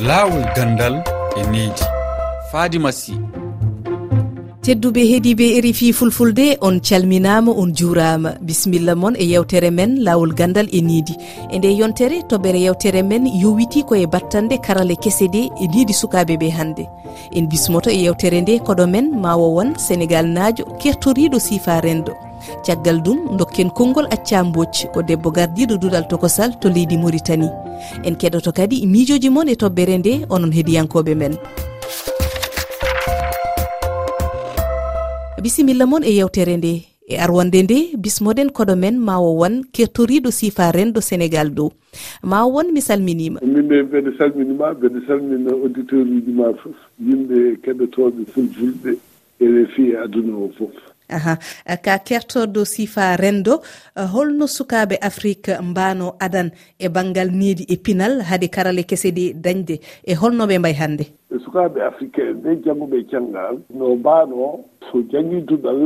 laawol gandal e needi. Faadima sy. Tedduɓe heediɓe erifi fulfulde on calminama on juurama bisimilla moon e yewtere men lawol gandal e niidi e nde yontere toɓɓere yewtere men yowiti koye battande karale kese ɗe e niidi sukaɓeɓe hannde. En bismoto e yewtere nde koɗo men ma wowon sénégal naajo kertoriɗo siifa rendo. caggal ɗum dokken konngol acca mbocci ko debbo gardiɗo duɗal tokosal to leydi mauritanie en keɗoto kadi miijoji moon e toɓɓere nde onon heeɗiyankoɓe men. Bisimilla moon e yewtere nde e arwonde nde bismoɗen koɗo men mawo won kettoriɗo sifa renɗo sénégal dow mawo won mi salminima minde mbeɗe salminima mbeɗe salmina auditeur uji ma foof yimɓe keɗotoɓe fulfulɓe ene fi e aduna o foof aha. Ka kertorɗo sifa rendo eh, holno sukaɓe afrique mbano adan e banggal needi e pinal haade karale kese keseɗe dañde e holnoɓe mbay hannde. Sukaɓe africain ɓe jannguɓe canngal no mbano so jangguiduɗal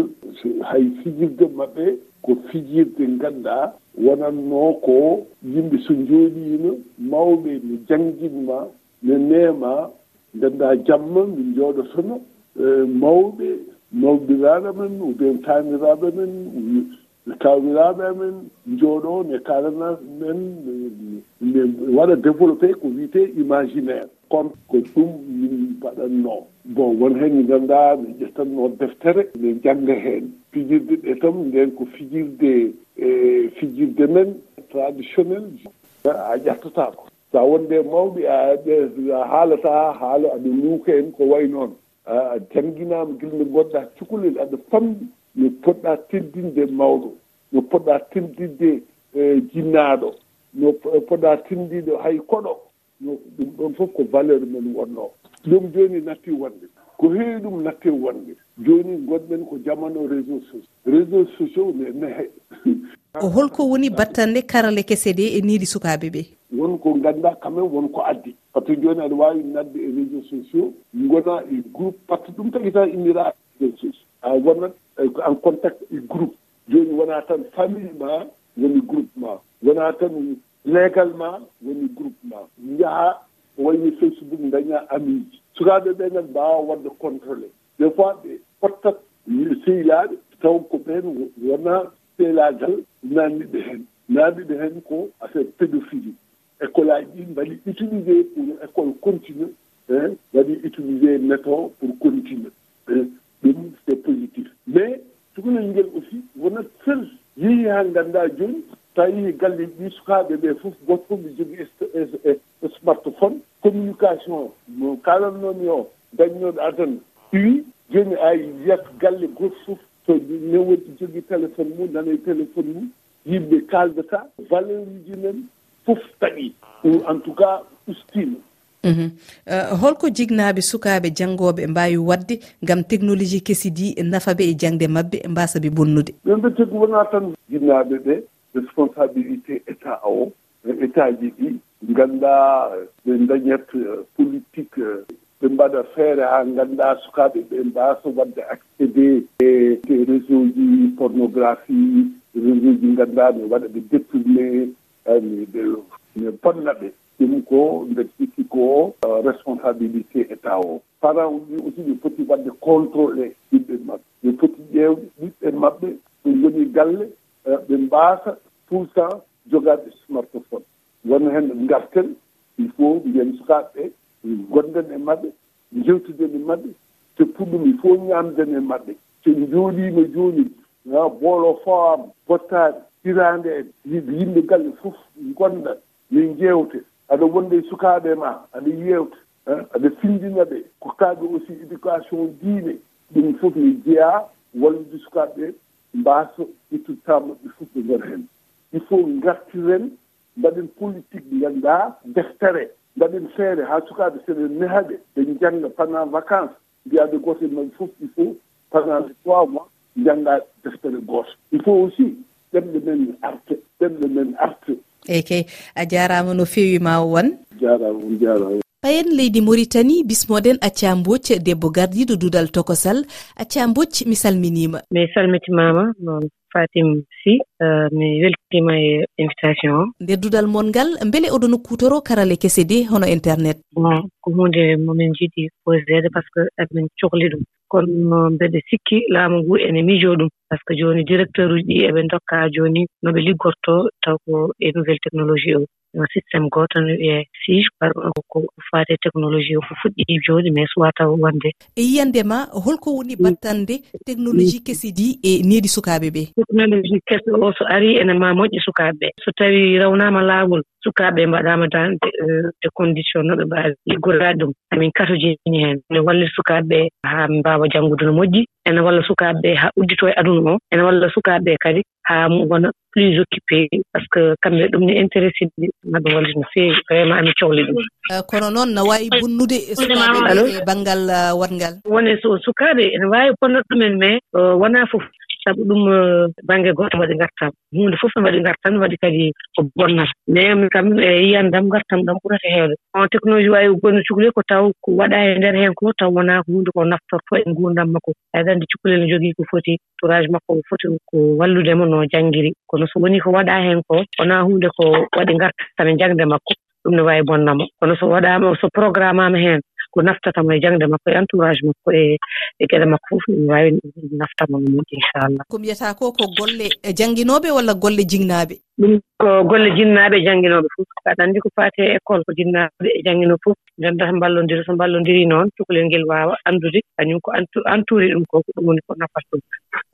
hay fijirde maɓɓe ko fijirde ngannda wonanno ko yimɓe so jooɗiima mawɓe ne jannginma ne neema ndenndaa jamma min njooɗotono. Eh, mawɓe mawɗiraaɓe men ou bien taaniraaɓe men kawiraaɓe amen njooɗoo ne kalana men ne waɗa développé ko wiyetee imaginaire. Kono ko ɗum min mbaɗatnoo bon won heen ɓe ngannduɗaa ne ƴettannoo deftere ne jannga heen. Fijirde ɗe tam nden ko fijirde e fijirde men traditionnel. A ƴettataako. So a wonde mawɓe a haalataa haala aɗa luuka en ko way noon. a jangguinama guila nde gonɗa cukalel aɗa famɗi no poɗɗa teddinde mawɗo no poɗɗa teddinde e, jinnaɗo no e, poɗɗa tendinde hay koɗo no ɗum ɗon foof ko valeur men wonno. Ɗum joni natti wonde. Ko heewi ɗum natti wonde. Joni gonɗen ko jamano réseau sociau réseau sociau ne nehe holko woni battande karale kese ɗe e niiri sukaɓe ɓe? Wonko ganduɗa quand même wonko addi. par ce que joni aɗa wawi nadde e réseau sociaux gona e groupe par ce que ɗum tagui tan innira e réseau sociaux. A wonat e en contact e groupe. Joni wona tan famille ma woni groupe ma. Wona tan leegal ma woni groupe ma. Jaaha wayni facebook daña amiji sukaɓe ɓenan mbawa wadde contrôlé des fois ɓe pottat sehiyaɓe taw ko ɓen wona sehlagal nanniɓe hen. Nanniɓe hen ko affaire pédophilie. ujunaji ɗi mbaɗi utilisé pour école continue waɗi utilisé méton pour continue ɗum c'est positif. Mais cukalel ngel aussi wona seul yeehi ha ganda joni tawi yeehi galle ɗi sukaɓe ɓe fof goto fof ne jogui smartphone communication mo kalannomi o dañnoɗo adana ɗiwi joni a yiyat galle goto fof to ne woni jogui téléphone mum nanoy téléphone mum yimɓe kaldata valeur uji men fof taɓi en tout cas ustino mhm. euh, holko jignaɓe sukaɓe janggoɓe mbawi wadde gam technologie kesidi e nafa e ɓe e jangde mabɓe mbasaɓe bonnude. Ɓenɓe tegu wona tan jinnaɓe ɓe responsabilité état o e état ji ɗi. Ganda ɓe dañat euh, politique euh, ɓe mbaɗa feere ha ganda sukaɓe ɓe mbasa wadde accédé e réseau ji pornographie réseau ji ganda no waɗa ɓe détourné aymi ɓe ne bonnaɓe ɗum ko nde sikki ko responsabilité état o parent uji aussi ɓe foti wadde contrôlé yimɓe maɓɓe ɓe foti ƴeewde ɓiɓɓe maɓɓe ɓe ngoni galle ɓe mbaasa tout temps jogaade smartphone. Won hen ngarten il faut mbiyen sukaaɓe ɓe gonden e maɓɓe jewtiden e maɓɓe te pour ɗum il faut ñaamden e maɓɓe so jooɗiima joni boolo faam bottaade hirande en yimɓe galle fof gonda yo jewte. Aɗa wonde sukaɓe ma aɗa yewta aɗa findina ɓe. Ko kaaɓe aussi éducation diine ɗum fof mi jeeya wallude sukaɓeɓe mbaasa ittude ɓe fof ɓe ngara hen. Il faut gartiren mbaɗen politique ganduɗa deftere mbaɗen feere. Ha sukaɓe seɗe nehaɓe ɓe jangga pendant vacance mbiyaɓe goto e maɓɓe fof il faut pendant trois mois jangga deftere goto. Il faut aussi ɓerɗe men arte ɓerɗe men arte eyi kay a jarama no fewi ma won. Jarama on jarama. Payen leydi maritani bismoɗen acca boc debbo gardiɗo duudal tokosal. Acca boc mi salminima. Mi salmitimama noon fatim sy euh, mi weltima e invitation o. Nder dudal mon ngal beele oɗon kutoro karale kese de hono internet. Bon ko hunde momin jiiɗi posede par ce que emin cohli ɗum. Kono mbeɗe sikki laamu ngu ene mijo ɗum. Par ce que jooni directeur uji ɗi eɓe dokka jooni no ɓe liggortoo taw ko e nouvelle technologie o. ɗum systéme gooto no wiye sige par ko faati technologie o ko fuɗɗi jooni mais suwata wonde. E yiyandema holko woni mm. battande technologie mm. kesi kesidi e needi sukaaɓe ɓee technologie kese o so arii ene ma moƴƴi sukaaɓe ɓee so tawii rawnama laawol sukaaɓe mbaɗaama dan des e, condition no ɓe mbaawi. Liggoraade ɗum amin katojini heen. Ene walla sukaaɓe ɓe haa mbaawa janngude no moƴƴi ene walla sukaaɓe ɓe haa udditoo e aduna oo ene walla sukaaɓe ɓe kadi haa wona plus occupé par ce que kamɓe ɗum ne intéressé ɗi maa ɓe wallita no feewi. Vraiment amin cohli ɗum. Euh, kono noon no waawi bonnude sukaaɓe e baŋngal euh, waɗngal woni sukaaɓe ene waawi bonna ɗumen mais euh, wonaa fof sabu ɗum eh, baŋnge gooto waɗi ngartam. Huunde fof ne waɗi ngartam ne waɗi kadi ko bonnata mais min kam e yiyandam ngartam ɗam ɓurata heewde. On technologie waawi gonno cukalel ko taw ko waɗa e ndeer heen ko taw wonaa ko huunde ko naftorto e nguurdam makko. Aɗa anndi cukalel ne jogii ko foti tourage makko o foti ko walludema no janngiri. Kono so wonii ko waɗaa heen ko wonaa huunde ko waɗi ngartam e jangde makko ɗum ne waawi bonnamo kono so waɗaama so programme ama heen ko naftatamo e jaŋnde makko e entourage makko e e geɗe makko fof ɗum waawi naftamo no moƴƴi inchallah. Ko mbiyataa ko ko golle e jannginooɓe walla golle jiŋnaaɓe? Ɗum ko golle jinnaaɓe e jannginooɓe fof aɗa anndi ko faati e école ko jinnaaɓe e jannginoo fof ndenndata mballondiri so mballondirii noon cukalel ngel waawa anndude kañum ko antuuri ɗum ko ko ɗum woni ko nafata ɗum.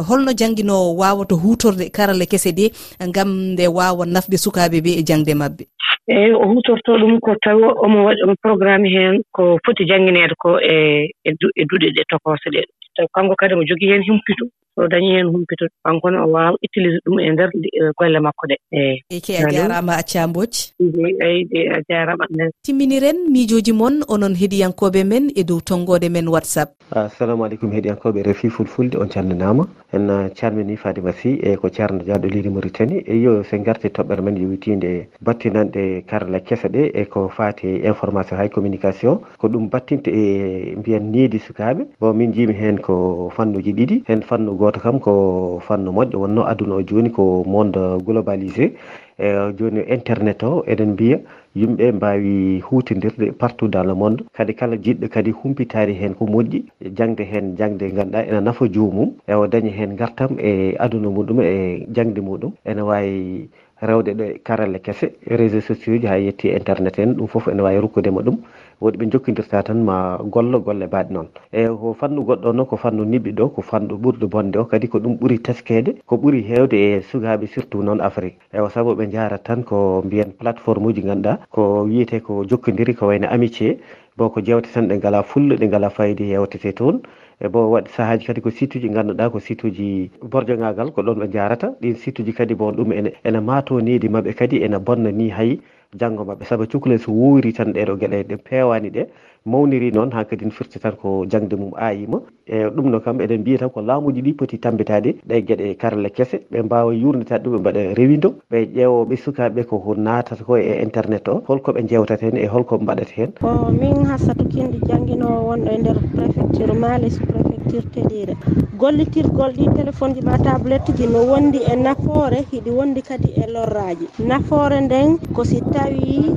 Holno jannginoowo waawata huutorde karale kese ɗe ngam nde waawa nafde sukaaɓe ɓe e jaŋde maɓɓe. eeyi o huutortoo ɗum ko tawi omo waɗi omo programme heen ko foti janngineede ko e e, e duɗe ɗee tokosɗe taw kanngo kadi omo jogii heen humpito. so o dañii heen humpito kanko ne o waawa utilise ɗum e ndeer e golle makko ɗe eyi ke a jaaraama accaa mbooji eyi a jaaraama annen timminiren miijooji mon onon heɗiyankooɓe men e dow tonngoode men whatsapp. Assalamu aleykum heɗiyankooɓe refi fulfulde on calminaama en ah, calminii fadima sy e ko ceerno jaaɗo liri maritani e yo so ngarti toɓɓere men yowitiinde battinanɗe karla kese ɗe e ko faati information hay communication. Ko ɗum battinta e mbiyan niidi sukaaɓe bon min njiimi heen ko fannuji ɗiɗi. Heen fannu goto goto kam ko fannu moƴƴo wonno aduna o joni ko monde globalisé. E joni internet o eɗen mbiya yimɓe mbawi hutidirde partout dans le monde. Kadi kala jiɗɗo kadi humpitari hen ko moƴƴi jangde hen jangde ganduɗa ene nafa jomum e o daña hen gartam e aduna muɗum e jangde muɗum. Ene wawi rewde ɗo e karalle kese. Réseau sociaux ji ha yetti e internet en ɗum foof ene wawi rokkudema ɗum. Woɗi ɓe jokkodirta tan ma gollo golle mbaɗi noon. E ko fannu goɗɗo noon ko fannu niɓɓi ɗo ko fannu ɓurɗo bonde o kadi ko ɗum ɓuuri teskede ko ɓuuri hewde e sukaɓe surtout noon afrique. Eyo saabu ɓe jarat tan ko mbiyen plateforme uji ganduɗa ko wiyete ko jokkodiri ko wayno amitié bon ko jewte tan ɗe ngala fulla ɗe ngala fayida yewtete toon. e bo waɗi sahaji kadi ko site uji ganduɗa ko site uji borjogagal ko ɗon ɓe jarata ɗin site uji kadi bon ɗum ene ene matonidi mabɓe kadi ene bonna ni hay janggo mabɓe saabu cukalel so wowiri tan ɗeɗo gueɗe ɗe pewani ɗe. mawniri noon ha kadi firti tan ko jangde mum ayima e ɗum no kam eɗen mbiya tan ko laamuji ɗi poti tambitade ɗe gueɗe karle kese ɓe mbawa yurnitade ɗum ɓe mbaɗa rewido ɓe ƴeewoɓe sukaɓe koko natata ko e internet o. Holkoɓe jewtata hen e holkoɓe mbaɗata hen o min hassatou kindi jangguinowo wonɗo e nder préfecture mali sous préfecture teɗire gollitirgol ɗi téléphone ji ma tablette ji no wondi e nafoore hiɗi wondi kadi e lorraji nafoore nden ko si tawi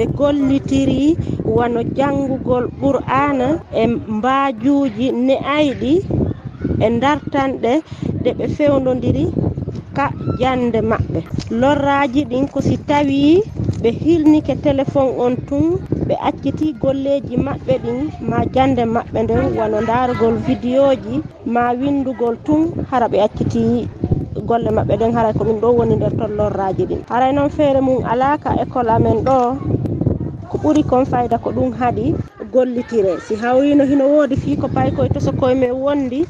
ɓe gollitiri wano janngugol qur'ana e mbaajuuji ne ayɗi e dartanɗe ɗe ɓe fewdodiri ka jande maɓɓe. Lorraji ɗin ko si tawi ɓe hilnike téléphone on tun ɓe acciti golleji maɓɓe ɗin ma jande maɓɓe nden wano darugol vidéo ji ma windugol tun hara ɓe acciti golle maɓɓe ɗen haray ko min ɗo woni nder tollorraji ɗin. Haray noon feere mum alaka école amen ɗo ko ɓuri kon fayda ko ɗum haaɗi gollitire. Si hawrino hino woodi fii ko pay koye toso koye men wondi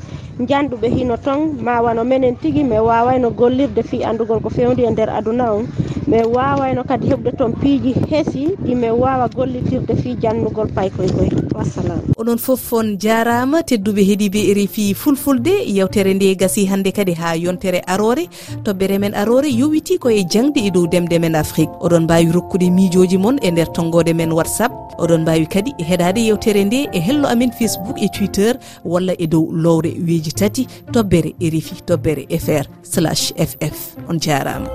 janduɓe hino ton ma wano menen tigui mi wawayno gollirde fi andugol ko fewndi e nder aduna on. Mi wawayno kadi heɓde toon piiji heesi ɗi min wawa gollitirde fi jannugol paykoye koye. wassalam. Oɗon foof on jarama tedduɓe heeɗiɓe rfi fulfulde yewtere nde gasi hande kadi ha yontere arore. Toɓɓere men arore yowiti koye jangde e dow demde men afrique. Oɗon mbawi rokkude miijoji moon e nder tonggode men whatsapp. Oɗon mbawi kadi e heɗade yewtere nde e hello amen facebook e twitter walla e dow lowre weji tati. Tobbere rfi tobbere fr slash ff on jarama.